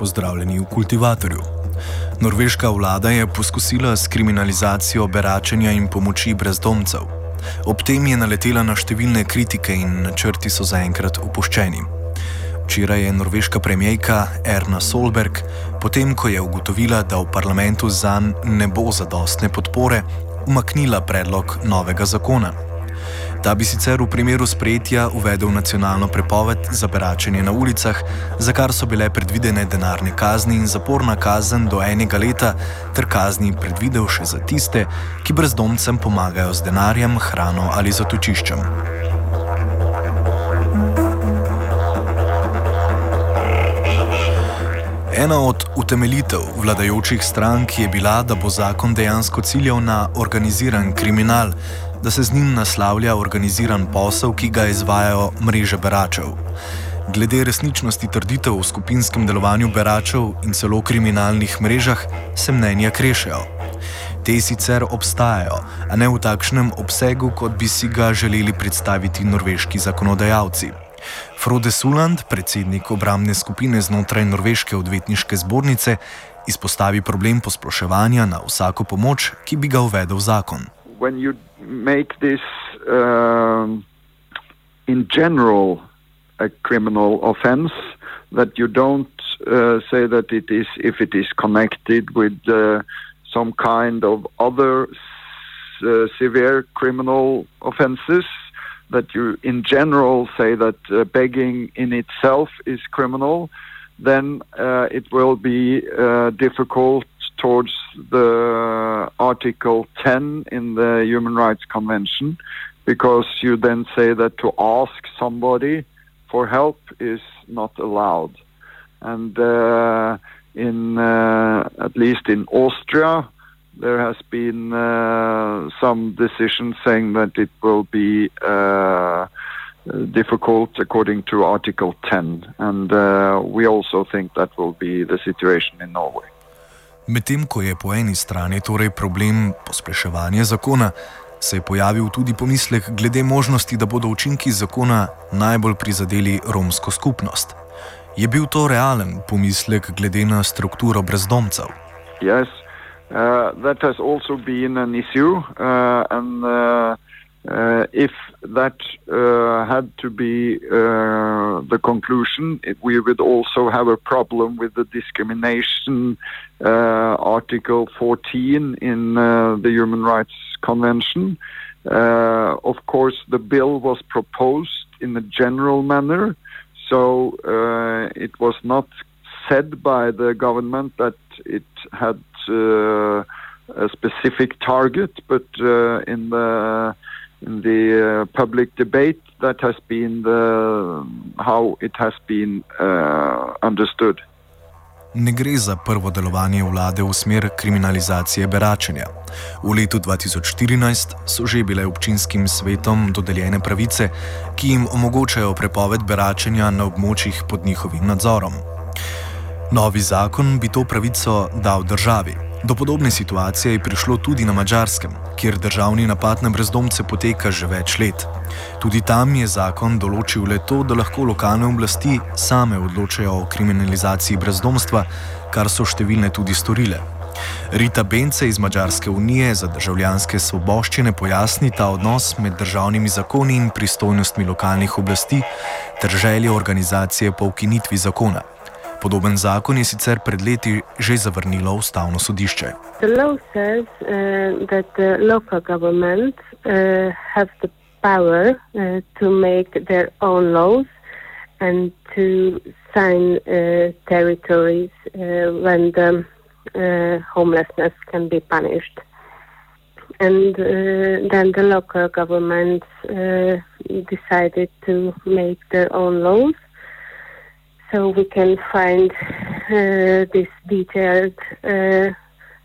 Pozdravljeni v kultivatorju. Norveška vlada je poskusila s kriminalizacijo beračenja in pomoči brezdomcev. Ob tem je naletela na številne kritike in načrti so zaenkrat upoščeni. Včeraj je norveška premijejka Erna Solberg, potem ko je ugotovila, da v parlamentu zanj ne bo zadostne podpore, umaknila predlog novega zakona. Ta bi sicer v primeru sprejetja uvedel nacionalno prepoved za beračenje na ulicah, za kar so bile predvidene denarne kazni in zaporna kazen do enega leta, ter kazni predvidel še za tiste, ki brezdomcem pomagajo z denarjem, hrano ali zatočiščem. Ena od utemeljitev vladajočih strank je bila, da bo zakon dejansko ciljal na organiziran kriminal, da se z njim naslavlja organiziran posel, ki ga izvajajo mreže beračev. Glede resničnosti trditev o skupinskem delovanju beračev in celo kriminalnih mrežah se mnenja krešejo. Te sicer obstajajo, a ne v takšnem obsegu, kot bi si ga želeli predstaviti norveški zakonodajalci. Frode Suland, predsednik obramne skupine znotraj Norveške odvetniške zbornice, izpostavi problem posploševanja na vsako pomoč, ki bi ga uvedel zakon. When you make this um, in general a criminal offense, that you don't uh, say that it is if it is connected with uh, some kind of other uh, severe criminal offenses, that you in general say that uh, begging in itself is criminal, then uh, it will be uh, difficult towards the Article 10 in the Human Rights Convention because you then say that to ask somebody for help is not allowed. And uh, in uh, at least in Austria, there has been uh, some decisions saying that it will be uh, difficult according to Article 10, and uh, we also think that will be the situation in Norway. Medtem ko je po eni strani torej problem pospeševanja zakona, se je pojavil tudi pomislek glede možnosti, da bodo učinki zakona najbolj prizadeli romsko skupnost. Je bil to realen pomislek glede na strukturo brezdomcev? Yes, uh, that has also been an issue, uh, and uh, uh, if that uh, had to be uh, the conclusion, it, we would also have a problem with the discrimination uh, Article 14 in uh, the Human Rights Convention. Uh, of course, the bill was proposed in a general manner, so it was not said by the government that it had a specific target, but in the the uh, public debate, that has been the how it has been uh, understood. Ne gre za prvo delovanje vlade v smer kriminalizacije beračenja. V letu 2014 so že bile občinskim svetom dodeljene pravice, ki jim omogočajo prepoved beračenja na območjih pod njihovim nadzorom. Novi zakon bi to pravico dal državi. Do podobne situacije je prišlo tudi na Mačarskem, kjer državni napad na brezdomce poteka že več let. Tudi tam je zakon določil le to, da lahko lokalne oblasti same odločajo o kriminalizaciji brezdomstva, kar so številne tudi storile. Rita Bence iz Mačarske unije za državljanske svoboščine pojasni ta odnos med državnimi zakoni in pristojnostmi lokalnih oblasti ter želje organizacije po ukinitvi zakona. Podoben zakon je sicer pred leti že zavrnilo ustavno sodišče. Says uh, uh, power uh, to make their own laws and to sign uh, territories uh, when the uh, homelessness can be punished. And uh, then the local governments uh, decided to make their own laws. So we can find uh, these detailed uh,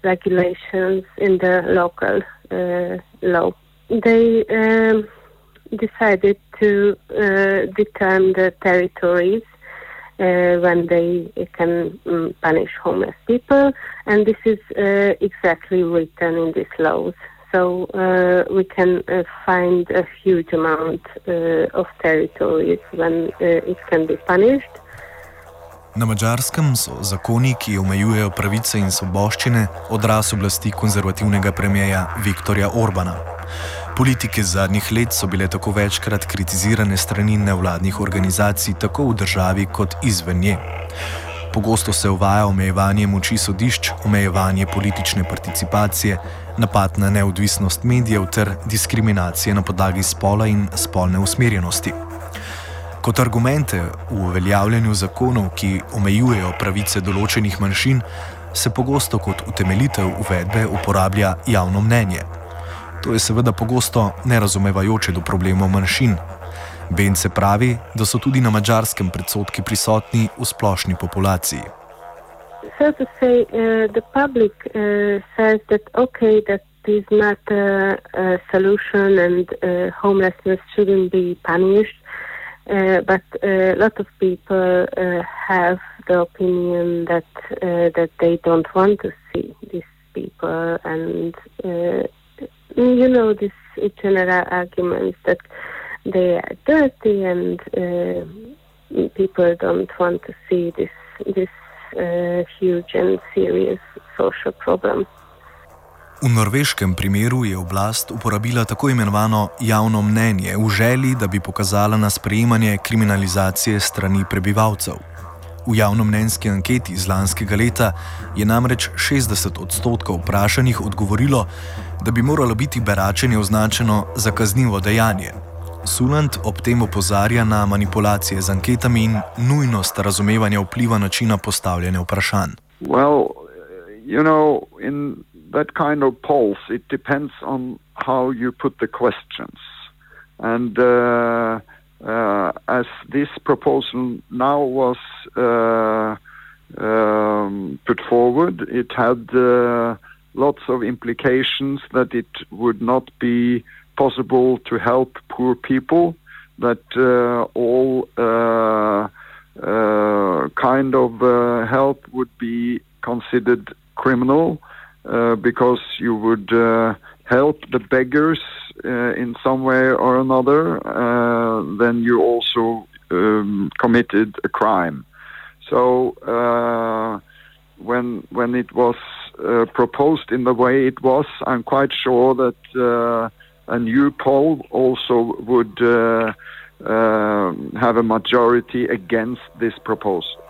regulations in the local uh, law. They um, decided to uh, determine the territories uh, when they can um, punish homeless people, and this is uh, exactly written in these laws. So we can find a huge amount of territories when it can be punished. Na mačarskem so zakoni, ki omejujejo pravice in svoboščine, odraz oblasti konzervativnega premijeja Viktorja Orbana. Politike zadnjih let so bile tako večkrat kritizirane strani nevladnih organizacij, tako v državi kot izven nje. Pogosto se uvaja omejevanje moči sodišč, omejevanje politične participacije, napad na neodvisnost medijev ter diskriminacije na podlagi spola in spolne usmerjenosti. Kot argumente v uveljavljanju zakonov, ki omejujejo pravice določenih manjšin, se pogosto kot utemeljitev uvedbe uporablja javno mnenje. To je seveda pogosto nerazumevajoče do problemov manjšin. Bence pravi, da so tudi na mačarskem predsotki prisotni v splošni populaciji. So to say, uh, the public uh, says that okay, that is not a, a solution and uh, homelessness shouldn't be punished. Uh, but a lot of people uh, have the opinion that uh, that they don't want to see these people and uh, you know, this general arguments that they are dirty and uh, people don't want to see this this uh, huge and serious social problem. V norveškem primeru je oblast uporabila tako imenovano javno mnenje v želji, da bi pokazala na sprejemanje kriminalizacije strani prebivalcev. V javnomnenjski anketi iz lanskega leta je namreč 60 odstotkov vprašanih odgovorilo, da bi moralo biti beračenje označeno za kaznivo dejanje. Suland ob tem opozarja na manipulacije z anketami in nujnost razumevanja vpliva načina postavljanja vprašanj. Well, you know, in that kind of polls, it depends on how you put the questions. And uh, uh, as this proposal now was uh, um, put forward, it had uh, lots of implications that it would not be possible to help poor people, that uh, all uh, kind of help would be considered criminal because you would help the beggars uh, in some way or another, uh, then you also um, committed a crime. So uh, when when it was uh, proposed in the way it was, I'm quite sure that uh, a new poll also would uh, have a majority against this proposal.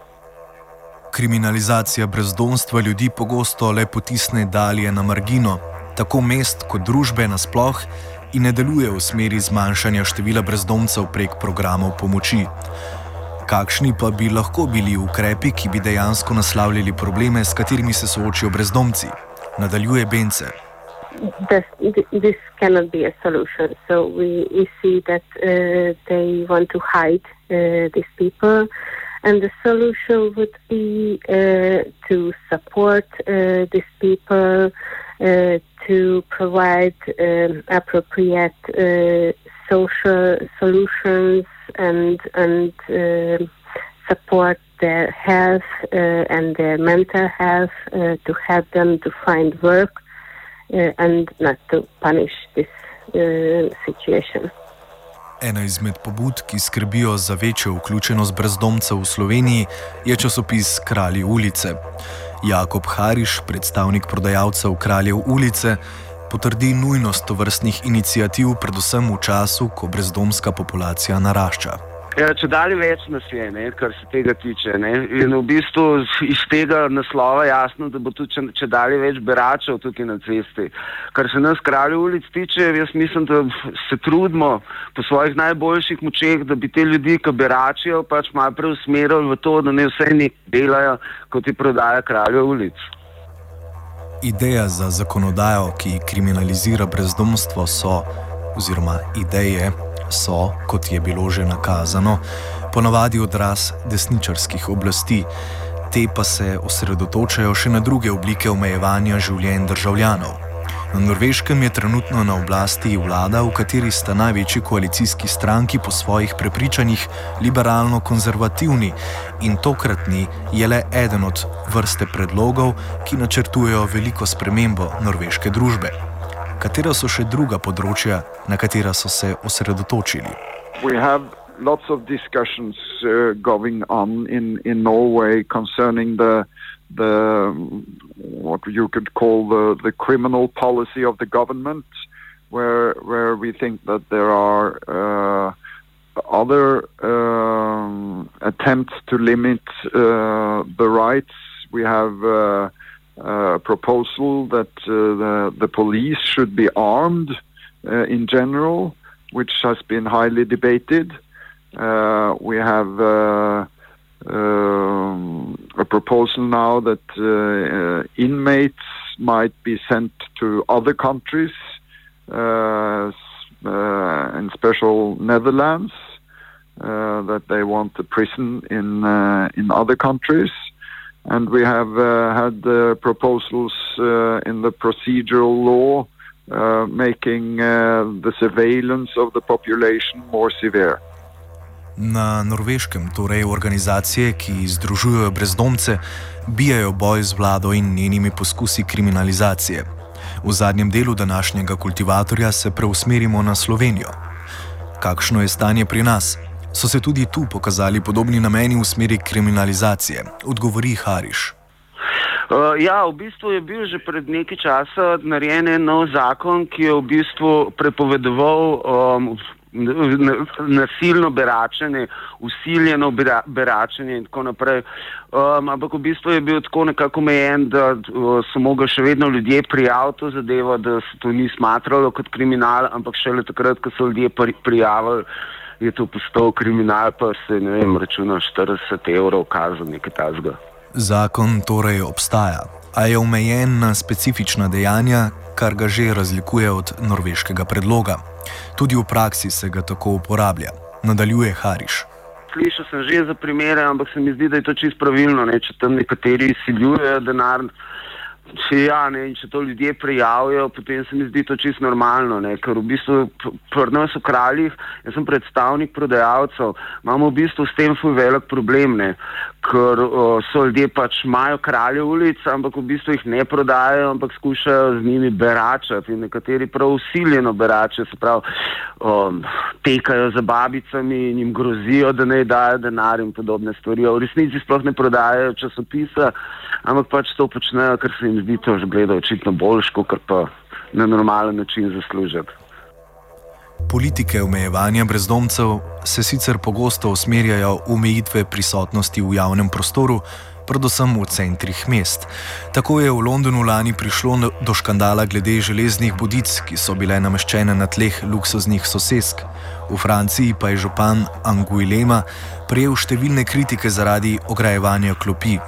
Kriminalizacija brezdomstva ljudi pogosto le potisne dalje na margino, tako mest kot družbe nasploh, in ne deluje v smeri zmanjšanja števila brezdomcev prek programov pomoči. Kakšni pa bi lahko bili ukrepi, ki bi dejansko naslavljali probleme, s katerimi se soočajo brezdomci? Nadaljuje Bence. This, this cannot be a solution. So we, we see that uh, they want to hide uh, these people, and the solution would be uh, to support uh, these people, uh, to provide um, appropriate social solutions and and uh, support their health uh, and their mental health uh, to help them to find work and not to punish this situation. Ena izmed pobud, ki skrbijo za večjo vključenost brezdomcev v Sloveniji, je časopis Kralji ulice. Jakob Hariš, predstavnik prodajalcev Kraljev ulice, potrdi nujnost tovrstnih inicijativ, predvsem v času, ko brezdomska populacija narašča. Ja, če dalje več nas je, ne, kar se tega tiče. Ne. In v bistvu iz tega naslova je jasno, da bo tudi če, če dalje več beračev tukaj na cesti. Kar se nas kraljev ulic tiče, jaz mislim, da se trudimo po svojih najboljših močeh, da bi te ljudi, ki beračijo, pač malo preusmerili v to, da ne vse nekaj delajo, kot ti prodaja kraljev ulic. Ideja za zakonodajo, ki kriminalizira brezdomstvo, so, oziroma ideje, so, kot je bilo že nakazano, ponavadi odraz desničarskih oblasti, te pa se osredotočajo še na druge oblike omejevanja življenj državljanov. Na Norveškem je trenutno na oblasti vlada, v kateri sta največji koalicijski stranki po svojih prepričanjih liberalno-konzervativni in tokratni je le eden od vrste predlogov, ki načrtujejo veliko spremembo norveške družbe. Katera so še druga področja, na katera so se osredotočili? Lots of discussions uh, going on in, in Norway concerning the the what you could call the, the criminal policy of the government, where where we think that there are uh, other um, attempts to limit uh, the rights. We have uh, a proposal that uh, the, the police should be armed uh, in general, which has been highly debated. Uh, we have um, a proposal now that uh, uh, inmates might be sent to other countries, uh, in special Netherlands, that they want a prison in in other countries. And we have had proposals in the procedural law making the surveillance of the population more severe. Na norveškem, torej organizacije, ki združujejo brezdomce, bijajo boj z vlado in njenimi poskusi kriminalizacije. V zadnjem delu današnjega kultivatorja se preusmerimo na Slovenijo. Kakšno je stanje pri nas? So se tudi tu pokazali podobni nameni v smeri kriminalizacije? Odgovori Hariš. Uh, ja, v bistvu je bil že pred nekaj časa narejen nov zakon, ki je v bistvu prepovedoval um, nasilno beračenje, usiljeno beračenje in tako naprej. Um, ampak v bistvu je bil tako nekako omejen, da uh, so mogli še vedno ljudje prijaviti to zadevo, da se to ni smatralo kot kriminal, ampak šele takrat, ko so ljudje pri, prijavili, je to postal kriminal, pa se ne vem, računa 40 evrov kazen, nekaj tasga. Zakon torej obstaja, a je omejen na specifična dejanja, kar ga že razlikuje od norveškega predloga. Tudi v praksi se ga tako uporablja, nadaljuje Hariš. Slišal sem že za primere, ampak se mi zdi, da je to čisto pravilno. Ne? Če tam nekateri izsiljujejo denar, če, ja, ne, če to ljudje prijavijo, potem se mi zdi to čisto normalno. Ne? Ker v bistvu pri nas v kraljih, jaz sem predstavnik prodajalcev, imamo v bistvu s tem svoj velik problem. Ne? ker uh, so ljudje pač imajo kralje ulic, ampak v bistvu jih ne prodajajo, ampak skušajo z njimi beračati in nekateri prav usiljeno beračijo, se pravi, um, tekajo za babicami in jim grozijo, da ne dajo denar in podobne stvari. V resnici sploh ne prodajajo časopisa, ampak pač to počnejo, ker se jim zdi to že gledati očitno boljško, kar pa na normalen način zaslužiti. Politike omejevanja brezdomcev se sicer pogosto usmerjajo v omejitve prisotnosti v javnem prostoru, predvsem v centrih mest. Tako je v Londonu lani prišlo do škandala glede železnih budic, ki so bile nameščene na tleh luksuznih sosesk. V Franciji pa je župan Anguilema prejel številne kritike zaradi ograjevanja klopi,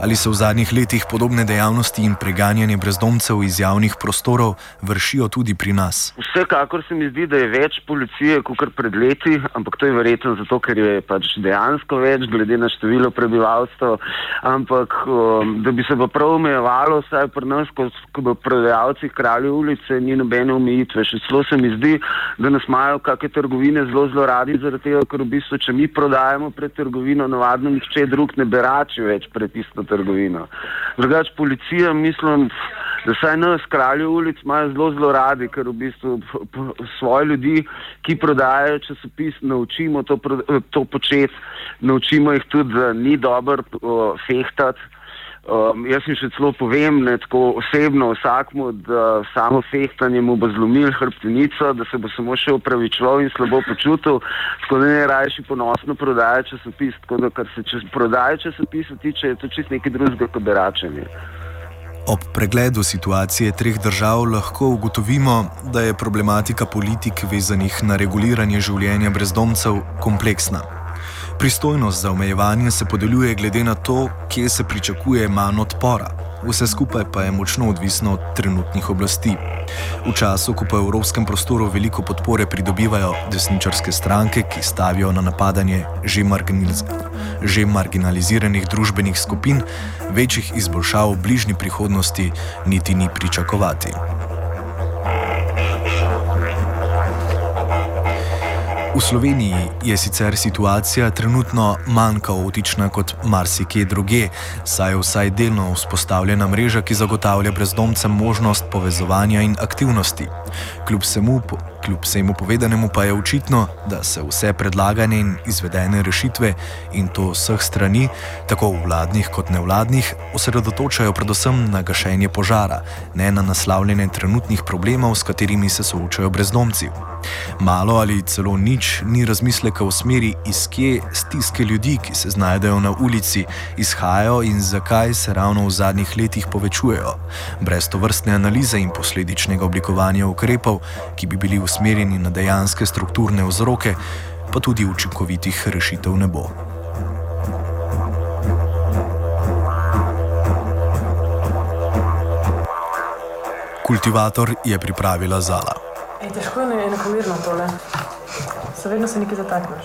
Ali se v zadnjih letih podobne dejavnosti in preganjanje brezdomcev iz javnih prostorov vršijo tudi pri nas? Vsekakor se mi zdi, da je več policije kot pred leti, ampak to je verjetno zato, ker je pač dejansko več, glede na število prebivalstva. Ampak um, da bi se pa prav omejevalo, vsaj pri nas, kot prodajalci kraljev ulice, ni nobene omejitve. Še celo se mi zdi, da nas imajo kakšne trgovine zelo, zelo radi, zaradi tega, ker v bistvu, če mi prodajemo pred trgovino, navadno nihče drug ne berači več pred tisto trgovino. Drugač, policija, mislim, da saj nas, kralje ulic, imajo zelo, zelo radi, ker v bistvu svoje ljudi, ki prodajajo časopis, naučimo to, to početi, naučimo jih tudi, da ni dobro fehtati. Um, jaz jim še celo povem, ne, tako osebno vsakmu, da samo fehtanje mu bo zlomil hrbtenico, da se bo samo še upravičeval in slabo počutil, tako da ne rajši ponosno prodaja časopis. Tako da, kar se čez prodaje časopisa tiče, je to čist nekaj drugega kot beračenje. Ob pregledu situacije treh držav lahko ugotovimo, da je problematika politik vezanih na reguliranje življenja brezdomcev kompleksna. Pristojnost za omejevanje se podeljuje glede na to, kje se pričakuje manj odpora. Vse skupaj pa je močno odvisno od trenutnih oblasti. V času, ko po evropskem prostoru veliko podpore pridobivajo desničarske stranke, ki stavijo na napadanje že, marginaliz že marginaliziranih družbenih skupin, večjih izboljšav v bližnji prihodnosti niti ni pričakovati. V Sloveniji je sicer situacija trenutno manj kaotična kot marsikje druge, saj je vsaj delno vzpostavljena mreža, ki zagotavlja brezdomcem možnost povezovanja in aktivnosti. Kljub vsemu, kljub vsemu povedanemu pa je očitno, da se vse predlagane in izvedene rešitve in to vseh strani, tako vladnih kot nevladnih, osredotočajo predvsem na gašenje požara, ne na naslavljanje trenutnih problemov, s katerimi se soočajo brezdomci. Malo ali celo nič ni razmisleka v smeri, iz kje stiske ljudi, ki se znajdejo na ulici, izhajajo in zakaj se ravno v zadnjih letih povečujejo. Brez to vrstne analize in posledičnega oblikovanja ukrepov, ki bi bili usmerjeni na dejanske strukturne vzroke, pa tudi učinkovitih rešitev ne bo. Kultivator je pripravila zala. Ej, težko je enakomerno tole. Se vedno se nekaj zatakneš.